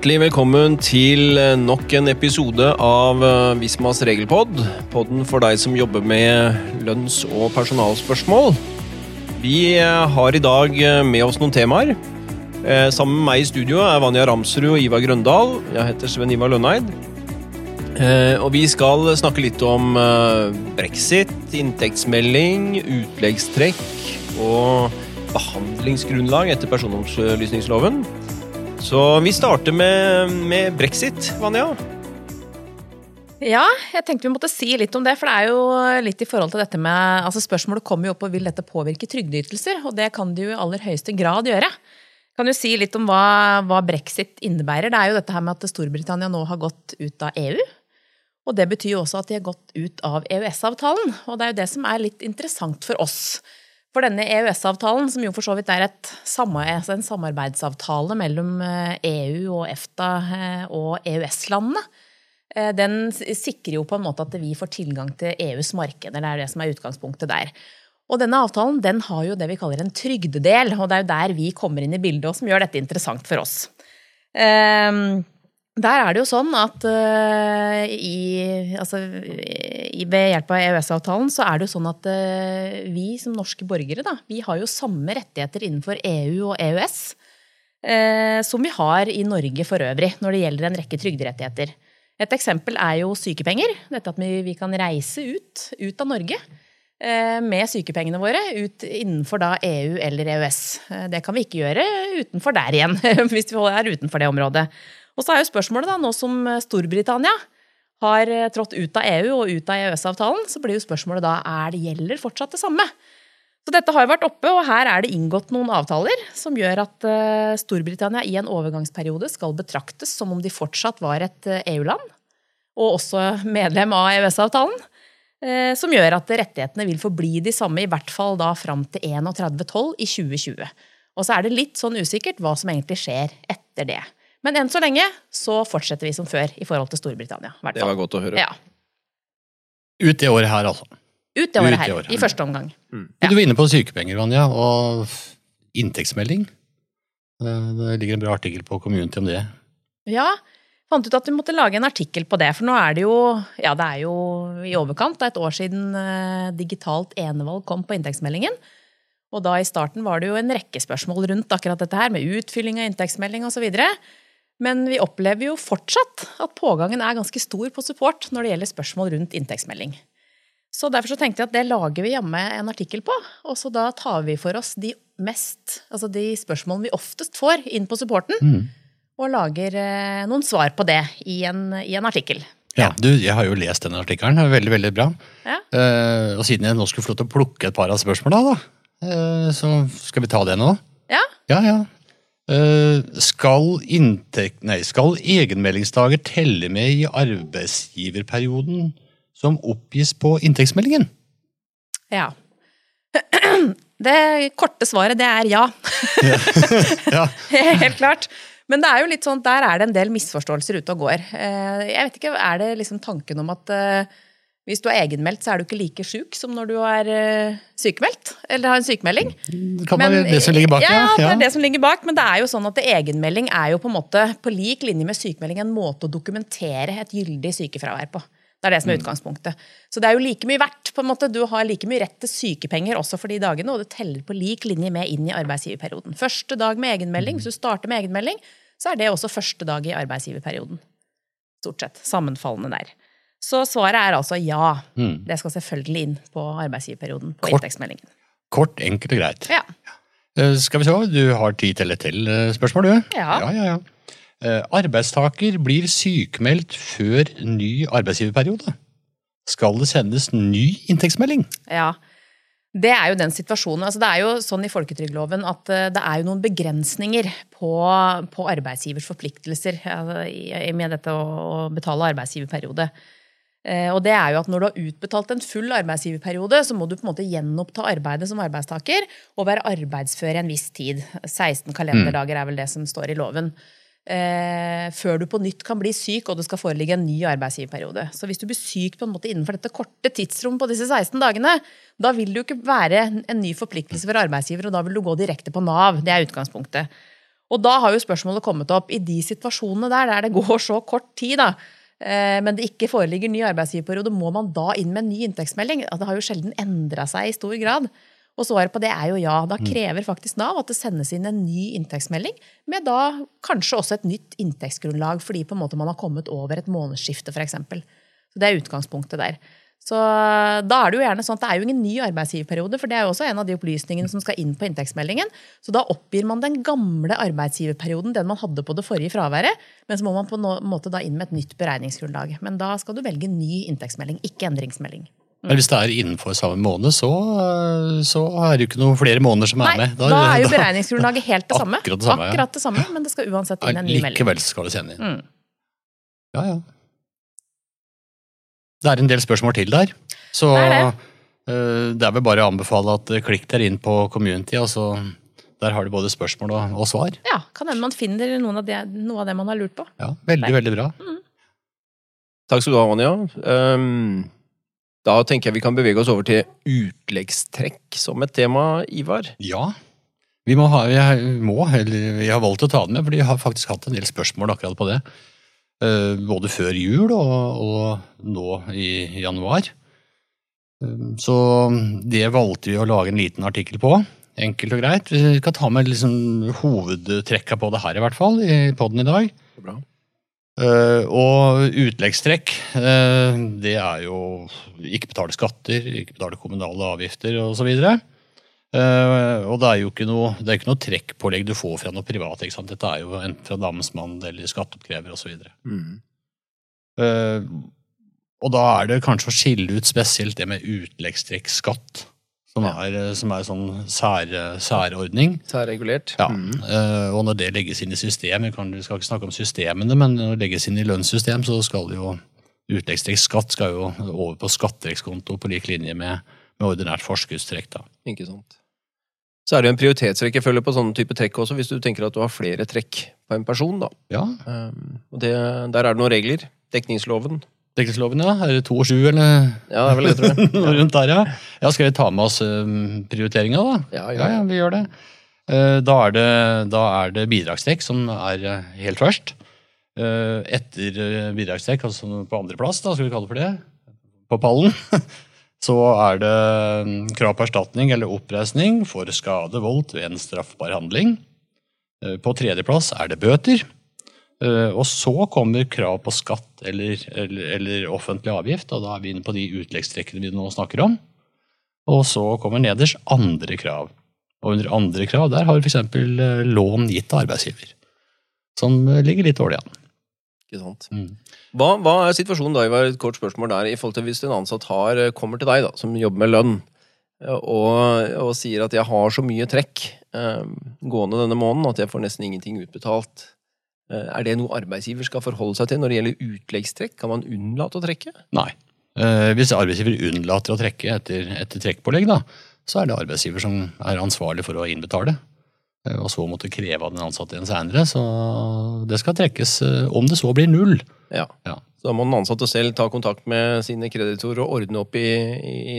Hjertelig velkommen til nok en episode av eh, Vismas regelpod. Podden for deg som jobber med lønns- og personalspørsmål. Vi eh, har i dag eh, med oss noen temaer. Sammen med meg i studio er Vanja Ramsrud og Ivar Grøndal. Jeg heter Sven Ivar Lønneid. Og vi skal snakke litt om brexit, inntektsmelding, utleggstrekk og behandlingsgrunnlag etter personopplysningsloven. Så vi starter med, med brexit, Vanja. Ja, jeg tenkte vi måtte si litt om det. For det er jo litt i forhold til dette med altså Spørsmålet kommer jo opp og vil dette påvirke trygdeytelser, og det kan det jo i aller høyeste grad gjøre. Kan du si litt om hva, hva, brexit innebærer? Det er jo dette her med at Storbritannia nå har gått ut av EU. Og det betyr jo også at de har gått ut av EØS-avtalen. Og det er jo det som er litt interessant for oss. For denne EØS-avtalen, som jo for så vidt er altså en samarbeidsavtale mellom EU eh, e og EFTA eh, og EØS-landene, eh, den sikrer jo på en måte at vi får tilgang til EUs markeder. Det er det som er utgangspunktet der. Og denne avtalen den har jo det vi kaller en trygdedel, og det er jo der vi kommer inn i bildet, og som gjør dette interessant for oss. Um, der er det jo sånn at uh, i, altså, i, ved hjelp av EØS-avtalen så er det jo sånn at uh, vi som norske borgere da, vi har jo samme rettigheter innenfor EU og EØS uh, som vi har i Norge for øvrig når det gjelder en rekke trygderettigheter. Et eksempel er jo sykepenger. Dette at vi, vi kan reise ut, ut av Norge med sykepengene våre ut innenfor da EU eller EØS. Det kan vi ikke gjøre utenfor der igjen, hvis vi er utenfor det området. Og så er jo spørsmålet, da, nå som Storbritannia har eh, trådt ut av EU og ut av EØS-avtalen, så blir jo spørsmålet da er det gjelder fortsatt det samme. Så dette har jo vært oppe, og her er det inngått noen avtaler som gjør at eh, Storbritannia i en overgangsperiode skal betraktes som om de fortsatt var et eh, EU-land, og også medlem av EØS-avtalen. Som gjør at rettighetene vil forbli de samme, i hvert fall da fram til 31.12. i 2020. Og så er det litt sånn usikkert hva som egentlig skjer etter det. Men enn så lenge så fortsetter vi som før i forhold til Storbritannia. Det var godt å høre. Ja. Ut det året her, altså. Ut det året her, i første omgang. Mm. Ja. Du var inne på sykepenger, Vanja, og inntektsmelding. Det ligger en bra artikkel på Community om det. Ja, fant ut at vi måtte lage en artikkel på det. For nå er det jo ja, det er jo i overkant av et år siden uh, digitalt enevalg kom på inntektsmeldingen. Og da i starten var det jo en rekke spørsmål rundt akkurat dette her, med utfylling av inntektsmelding osv. Men vi opplever jo fortsatt at pågangen er ganske stor på support når det gjelder spørsmål rundt inntektsmelding. Så derfor så tenkte jeg at det lager vi hjemme en artikkel på. Og så da tar vi for oss de mest, altså de spørsmålene vi oftest får inn på supporten. Mm. Og lager eh, noen svar på det i en, i en artikkel. Ja, du, Jeg har jo lest denne artikkelen. Veldig veldig bra. Ja. Uh, og siden jeg nå skulle få lov til å plukke et par av spørsmåla, uh, så skal vi ta det nå. Ja. Ja, ja. Eh, skal, inntekt, nei, skal egenmeldingsdager telle med i arbeidsgiverperioden som oppgis på inntektsmeldingen? Ja. Det korte svaret, det er ja. ja. Helt klart. Men det er jo litt sånn, der er det en del misforståelser ute og går. Eh, jeg vet ikke, Er det liksom tanken om at eh, hvis du er egenmeldt, så er du ikke like sjuk som når du er uh, sykemeldt. Eller har en sykemelding. Det kan være det som ligger bak, ja. Ja, det er det som ligger bak, men det er jo sånn at egenmelding er jo på en måte på lik linje med sykemelding en måte å dokumentere et gyldig sykefravær på. Det er det som er mm. utgangspunktet. Så det er jo like mye verdt. på en måte. Du har like mye rett til sykepenger også for de dagene, og det teller på lik linje med inn i arbeidsgiverperioden. Første dag med egenmelding, hvis du starter med egenmelding, så er det også første dag i arbeidsgiverperioden. Stort sett. Sammenfallende der. Så svaret er altså ja. Mm. Det skal selvfølgelig inn på arbeidsgiverperioden på kort, inntektsmeldingen. Kort, enkelt og greit. Ja. Uh, skal vi se, du har tid til et til uh, spørsmål, du? Ja. ja, ja, ja. Uh, arbeidstaker blir sykemeldt før ny arbeidsgiverperiode. Skal det sendes ny inntektsmelding? Ja, det er jo den situasjonen. Altså, det er jo sånn i folketrygdloven at det er jo noen begrensninger på, på arbeidsgivers forpliktelser med dette å betale arbeidsgiverperiode. Eh, og det er jo at Når du har utbetalt en full arbeidsgiverperiode, så må du på en måte gjenoppta arbeidet som arbeidstaker og være arbeidsfør i en viss tid. 16 kalenderdager er vel det som står i loven. Eh, før du på nytt kan bli syk og det skal foreligge en ny arbeidsgiverperiode. Så hvis du blir syk på en måte innenfor dette korte tidsrommet på disse 16 dagene, da vil det jo ikke være en ny forpliktelse for arbeidsgiver, og da vil du gå direkte på Nav. Det er utgangspunktet. Og da har jo spørsmålet kommet opp i de situasjonene der der det går så kort tid, da, men det ikke foreligger ny arbeidsgiverperiode, må man da inn med en ny inntektsmelding? Det har jo sjelden endra seg i stor grad. Og svaret på det er jo ja. Da krever faktisk Nav at det sendes inn en ny inntektsmelding, med da kanskje også et nytt inntektsgrunnlag fordi på en måte man har kommet over et månedsskifte, f.eks. Så det er utgangspunktet der. Så da er det jo gjerne sånn at det er jo ingen ny arbeidsgiverperiode, for det er jo også en av de opplysningene som skal inn på inntektsmeldingen. Så da oppgir man den gamle arbeidsgiverperioden, den man hadde på det forrige fraværet, men så må man på en måte da inn med et nytt beregningsgrunnlag. Men da skal du velge ny inntektsmelding, ikke endringsmelding. Men hvis det er innenfor samme måned, så, så er det jo ikke noen flere måneder som Nei, er med. Da, er jo beregningsgrunnlaget helt det samme. Akkurat det samme, ja. Akkurat det samme, Men det skal uansett inn en ny melding. Likevel skal det sende inn. Mm. Ja, ja. Det er en del spørsmål til der. Så Det er det. eh, det er vel bare å anbefale at eh, klikk dere inn på community. Altså, der har du både spørsmål og, og svar. Ja, Kan hende man finner noen av det, noe av det man har lurt på. Ja, Veldig, Nei. veldig bra. Takk skal du ha, Anja. Um, da tenker jeg vi kan bevege oss over til utleggstrekk som et tema, Ivar. Ja. Vi må ha, jeg må, eller vi har valgt å ta den med, for de har faktisk hatt en del spørsmål akkurat på det. Eh, Både før jul og, og nå i januar. Eh, Så det valgte vi å lage en liten artikkel på. Enkelt og greit. Vi kan ta med liksom hovedtrekka på det her, i hvert fall, i podden i dag. Bra. Uh, og utleggstrekk, uh, det er jo ikke betale skatter, ikke betale kommunale avgifter osv. Uh, og det er jo ikke noe, det er ikke noe trekkpålegg du får fra noe privat. ikke sant? Dette er jo enten fra namsmann eller skatteoppkrever osv. Mm. Uh, og da er det kanskje å skille ut spesielt det med utleggstrekkskatt, som Ja. er, eh, som er sånn sær, særordning. Særregulert. Ja, Mm. uh, og når det legges inn i system, vi, kan, vi skal ikke snakke om systemene, men når det legges inn i lønnssystem, så skal jo utleggstrekkskatt skal jo over på skattetrekkskonto på lik linje med, med ordinært forskuddstrekk. da. Ikke sant. Så er det jo en prioritetsrekkefølge på sånne type trekk også, hvis du tenker at du har flere trekk på en person. da. Ja, Um, og det, Der er det noen regler. Dekningsloven. dekningsloven, ja. Er det to og sju, eller Ja, det er vel det, tror jeg. rundt der, ja. Ja, Skal vi ta med oss um, prioriteringa, da? Ja, Ja, ja, vi gjør det. Eh, Da er det, da er det bidragstrekk som er eh, helt først. Eh, Etter bidragstrekk, altså på andreplass, skal vi kalle det for det, på pallen, så er det mm, krav på erstatning eller oppreisning for skade voldt ved en straffbar handling. Eh, På tredjeplass er det bøter. Eh, Og så kommer krav på skatt eller, eller, eller offentlig avgift, og da er vi inne på de utleggstrekkene vi nå snakker om. Og så kommer nederst andre krav. Og under andre krav der har vi f.eks. lån gitt av arbeidsgiver. Som eh, ligger litt dårlig an. Mm. Hva, hva er situasjonen da, Ivar, et kort spørsmål der, i forhold til hvis en ansatt har, eh, kommer til deg da, som jobber med lønn, eh, og, og sier at jeg har så mye trekk eh, gående denne måneden at jeg får nesten ingenting utbetalt. Eh, er det noe arbeidsgiver skal forholde seg til når det gjelder utleggstrekk? Kan man unnlate å trekke? Nei. Eh, hvis arbeidsgiver unnlater å trekke etter, etter trekkpålegg, da, så er det arbeidsgiver som er ansvarlig for å innbetale. Eh, og så måtte kreve av den ansatte igjen seinere. Så det skal trekkes eh, om det så blir null. Ja. Ja. Så da må den ansatte selv ta kontakt med sine kreditorer og ordne opp i,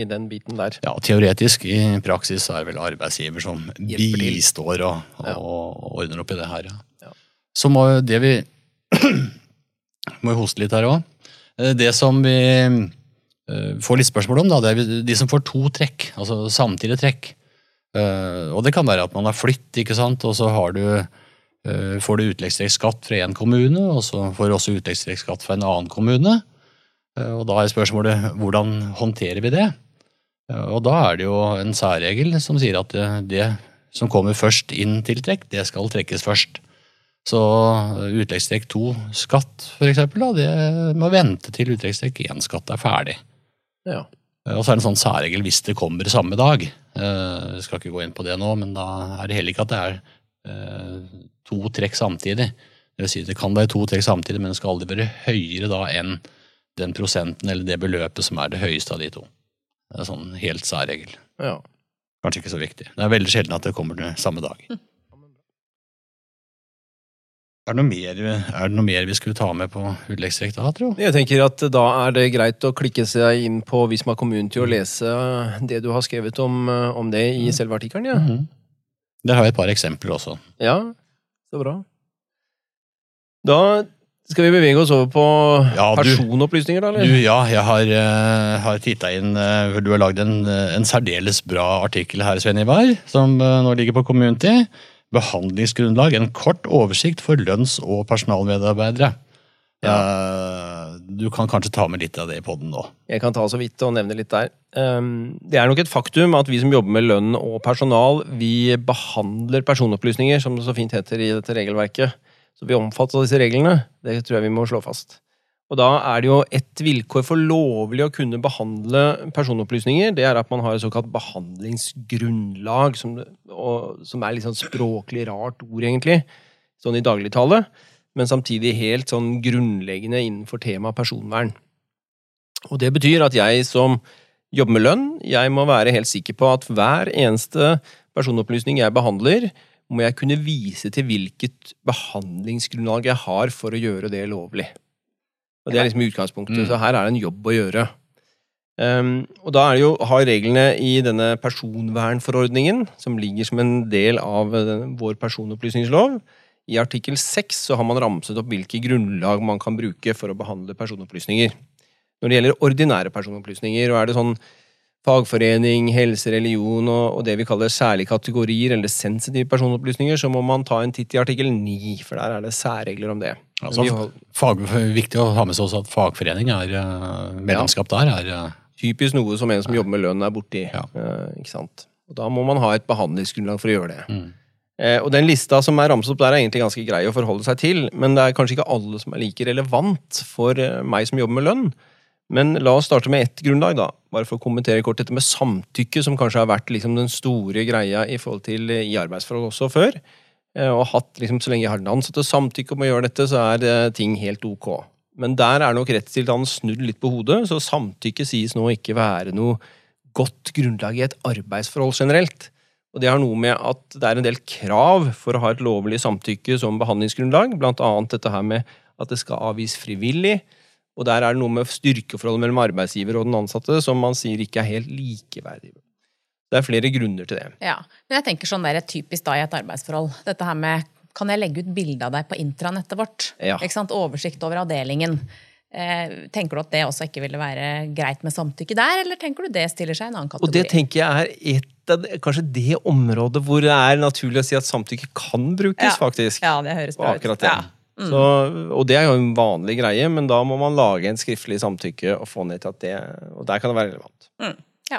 i, den biten der. Ja, Teoretisk, i praksis er det vel arbeidsgiver som bistår og, og, Ja. og ordner opp i det her. Ja. Ja. Så må jo det vi Må jo hoste litt her òg. Det som vi eh, får litt spørsmål om, da, det er de som får to trekk, altså samtidig trekk. Eh, Og det kan være at man har flytt, ikke sant, og så har du, uh, får du utleggstrekkskatt fra én kommune, og så får du også utleggstrekkskatt fra en annen kommune. Uh, Og da er spørsmålet hvordan håndterer vi det? Og da er det jo en særregel som sier at det, det som kommer først inn til trekk, det skal trekkes først. Så utleggstrekk 2 skatt, for eksempel, da, det må vente til utleggstrekk 1 skatt er ferdig. Ja. Eh, Og så er det en sånn særregel hvis det kommer samme dag. Eh, Jeg skal ikke gå inn på det nå, men da er det heller ikke at det er eh, to trekk samtidig. Det vil si det kan være to trekk samtidig, men det skal aldri være høyere da enn den prosenten eller det beløpet som er det høyeste av de to. Det er en sånn helt særregel. ja. Kanskje ikke så viktig. Det er veldig sjelden at det kommer samme dag. Er det noe mer, er det noe mer vi skulle ta med på utleggstrekk da, tro? Jeg tenker at da er det greit å klikke seg inn på Visma til å lese det du har skrevet om, om det i selve artikkelen. Ja. Mhm. Der har jeg et par eksempler også. ja. Så bra. Da skal vi bevege oss over på Ja, du- personopplysninger, da? Du, eller? ja, jeg har, uh, har titta inn uh, Du har lagd en, eh, en særdeles bra artikkel her, Svein Ivar, som uh, nå ligger på Community. Behandlingsgrunnlag. En kort oversikt for lønns- og personalmedarbeidere. Ja. du kan kanskje ta med litt av det i poden nå. Jeg kan ta så vidt og nevne litt der. Um, det er nok et faktum at vi som jobber med lønn og personal, vi behandler personopplysninger, som det så fint heter i dette regelverket. Så vi omfatter av disse reglene. Det tror jeg vi må slå fast. Og da er det jo et vilkår for lovlig å kunne behandle personopplysninger. Det er at man har et såkalt behandlingsgrunnlag, som, og, som er litt sånn språklig rart ord, egentlig. Sånn i dagligtale. Men samtidig helt sånn grunnleggende innenfor temaet personvern. Og det betyr at jeg som jobber med lønn, jeg må være helt sikker på at hver eneste personopplysning jeg behandler, må jeg kunne vise til hvilket behandlingsgrunnlag jeg har for å gjøre det lovlig. Og Det er liksom utgangspunktet, Mm. så her er det en jobb å gjøre. Um, og da er det jo, har reglene i denne personvernforordningen, som ligger som en del av eh, vår personopplysningslov, i artikkel 6 så har man ramset opp hvilke grunnlag man kan bruke for å behandle personopplysninger. Når det gjelder ordinære personopplysninger, og er det sånn fagforening, helse, religion og, og det vi kaller særlige kategorier eller sensitive personopplysninger, så må man ta en titt i artikkel 9, for der er det særregler om det. Altså, hold- fag, viktig å ha med seg også at fagforening er medlemskap Medlemskap der er eh, typisk noe som en som jobber med lønn er borti. Ja. Eh, ikke sant? Og da må man ha et behandlingsgrunnlag for å gjøre det. mm. Eh, og den lista som er ramset opp der, er egentlig ganske grei å forholde seg til, men det er kanskje ikke alle som er like relevant for eh, meg som jobber med lønn. Men la oss starte med ett grunnlag, da. Bare for å kommentere kort dette med samtykke, som kanskje har vært liksom den store greia i forhold til eh, i arbeidsforhold også før. Eh, Og hatt liksom, Så lenge jeg har den ansatte samtykke om å gjøre dette, så er eh, ting helt ok. Men der er nok rettstilstanden snudd litt på hodet, så samtykke sies nå ikke være noe godt grunnlag i et arbeidsforhold generelt. Og det har noe med at det er en del krav for å ha et lovlig samtykke som behandlingsgrunnlag, blant annet dette her med at det skal avgis frivillig. Og der er det noe med styrkeforholdet mellom arbeidsgiver og den ansatte som man sier ikke er helt likeverdig. Det er flere grunner til det. Ja, men jeg tenker sånn der typisk da i et arbeidsforhold. Dette her med kan jeg legge ut bilde av deg på intranettet vårt? Ja. Ikke sant? Oversikt over avdelingen. Eh, tenker du at det også ikke ville være greit med samtykke der, eller tenker du det stiller seg i en annen kategori? Og det tenker jeg er et av det, kanskje det området hvor det er naturlig å si at samtykke kan brukes, Ja. faktisk. Ja, det høres bra ut. akkurat det. Ja. Mm. Så, og det er jo en vanlig greie, men da må man lage en skriftlig samtykke og få ned til at det Og der kan det være relevant. Mm, ja.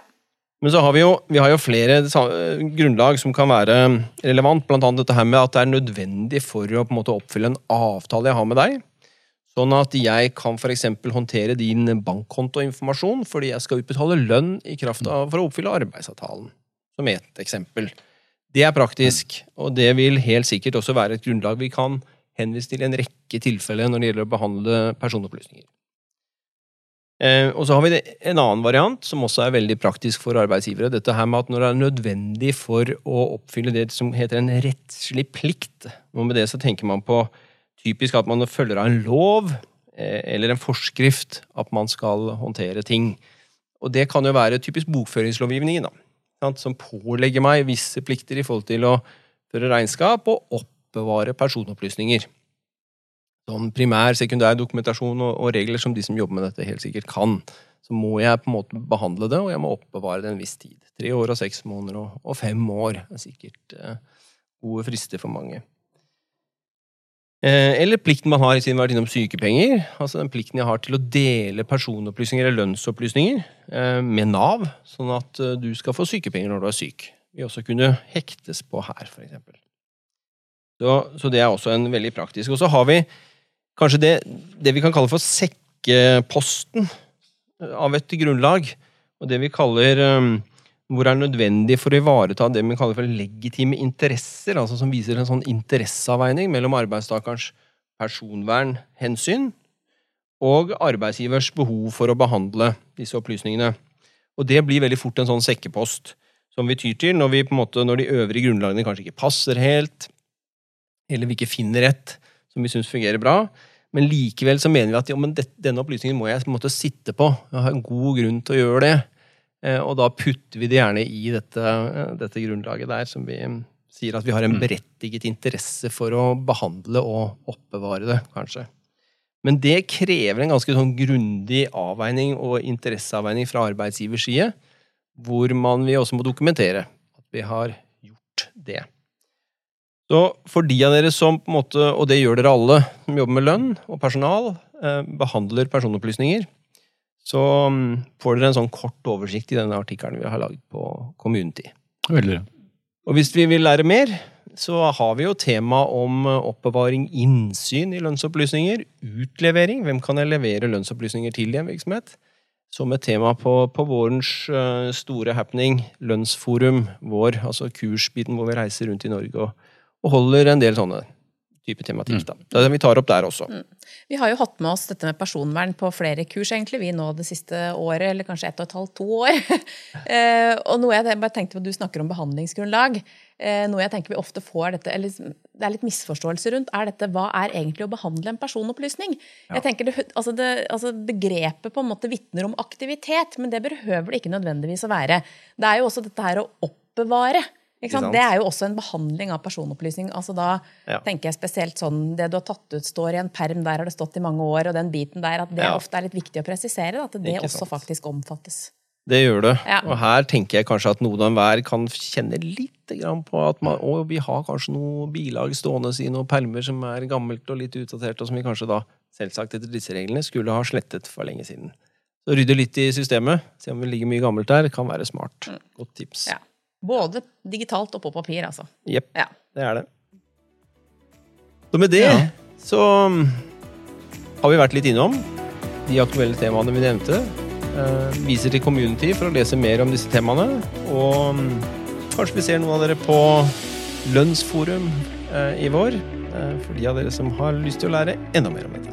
Men så har vi jo, vi har jo flere grunnlag som kan være relevant, blant annet dette her med at det er nødvendig for å på en måte oppfylle en avtale jeg har med deg. Sånn at jeg kan f.eks. håndtere din bankkontoinformasjon fordi jeg skal utbetale lønn i kraft av for å oppfylle arbeidsavtalen. Som ett eksempel. Det er praktisk, og det vil helt sikkert også være et grunnlag vi kan henvise til en rekke tilfeller når det gjelder å behandle personopplysninger. Eh, og så har vi en annen variant som også er veldig praktisk for arbeidsgivere. Dette her med at når det er nødvendig for å oppfylle det som heter en rettslig plikt. Og med det så tenker man på typisk at man følger av en lov eh, eller en forskrift at man skal håndtere ting. Og det kan jo være typisk bokføringslovgivningen, da. Som pålegger meg visse plikter i forhold til å føre regnskap og oppbevare personopplysninger. Sånn primær, sekundær dokumentasjon og, og regler som de som jobber med dette, helt sikkert kan. Så må jeg på en måte behandle det, og jeg må oppbevare det en viss tid. Tre år og seks måneder og, og fem år er sikkert eh, gode frister for mange. Eh, eller plikten man har siden vi har vært innom sykepenger. Altså den plikten jeg har til å dele personopplysninger eller lønnsopplysninger eh, med Nav, sånn at eh, du skal få sykepenger når du er syk. Vi også kunne hektes på her, for eksempel. Så, det er også en veldig praktisk. Og så har vi kanskje det, det vi kan kalle for sekkeposten av et grunnlag. Og det vi kaller um, hvor det er nødvendig for å ivareta det vi kaller for legitime interesser, altså som viser en sånn interesseavveining mellom arbeidstakerens personvernhensyn og arbeidsgivers behov for å behandle disse opplysningene. Og det blir veldig fort en sånn sekkepost som vi tyr til når, vi på en måte, når de øvrige grunnlagene kanskje ikke passer helt, eller vi ikke finner et som vi syns fungerer bra. Men likevel så mener vi at ja, det, denne opplysningen må jeg på en måte sitte på. Jeg har en god grunn til å gjøre det. Eh, og da putter vi det gjerne i dette, eh, dette grunnlaget der som vi, sier at vi har en berettiget interesse for å behandle og oppbevare det, kanskje. Men det krever en ganske sånn grundig avveining og interesseavveining fra arbeidsgivers side, hvor man vi også må dokumentere at vi har gjort det. Så for de av dere som på en måte, og det gjør dere alle, som jobber med lønn og personal, eh, behandler personopplysninger, så mm, får dere en sånn kort oversikt i denne artikkelen vi har laget på Community. Veldig. Og hvis vi vil lære mer, så har vi jo tema om eh, oppbevaring, innsyn i lønnsopplysninger, utlevering, hvem kan jeg levere lønnsopplysninger til i en virksomhet, som et tema på, på vårens eh, store happening, Lønnsforum vår, altså kursbiten hvor vi reiser rundt i Norge og, og holder en del sånne type tematikk. Da. Det er det vi tar opp der også. Vi har jo hatt med oss dette med personvern på flere kurs, egentlig, vi nå det siste året, eller kanskje ett og et halvt, to år. Eh, og noe jeg bare tenkte på, Du snakker om behandlingsgrunnlag. Eh, noe jeg tenker vi ofte får dette, eller det er litt misforståelse rundt, er dette hva er egentlig å behandle en personopplysning? Jeg tenker det, altså det, altså Begrepet på en måte vitner om aktivitet, men det behøver det ikke nødvendigvis å være. Det er jo også dette her å oppbevare. Det er jo også en behandling av personopplysning. Altså da Ja. tenker jeg spesielt sånn, Det du har tatt ut, står i en perm, der har det stått i mange år, og den biten der, at det Ja. ofte er litt viktig å presisere. da, At det Ikke også sant. faktisk omfattes. Det gjør det. Ja. Og her tenker jeg kanskje at noen og enhver kan kjenne litt på at man, å, vi har kanskje noe bilag stående i noen permer som er gammelt og litt utdatert, og som vi kanskje da, selvsagt etter disse reglene, skulle ha slettet for lenge siden. Så rydde litt i systemet, se om det ligger mye gammelt der, kan være smart. Godt tips. Ja. Både digitalt og på papir, altså. Jepp, Ja. det er det. Så med det Ja. så um, har vi vært litt innom de aktuelle temaene vi nevnte. Eh, viser til Community for å lese mer om disse temaene. Og um, kanskje vi ser noen av dere på Lønnsforum eh, i vår. eh, for de av dere som har lyst til å lære enda mer om dette.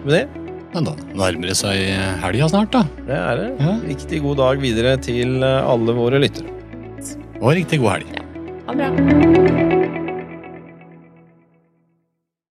Med det, Men da nærmer det seg helga snart, da. det er det. Ja. Riktig god dag videre til alle våre lyttere. Og riktig god helg. Ha det bra.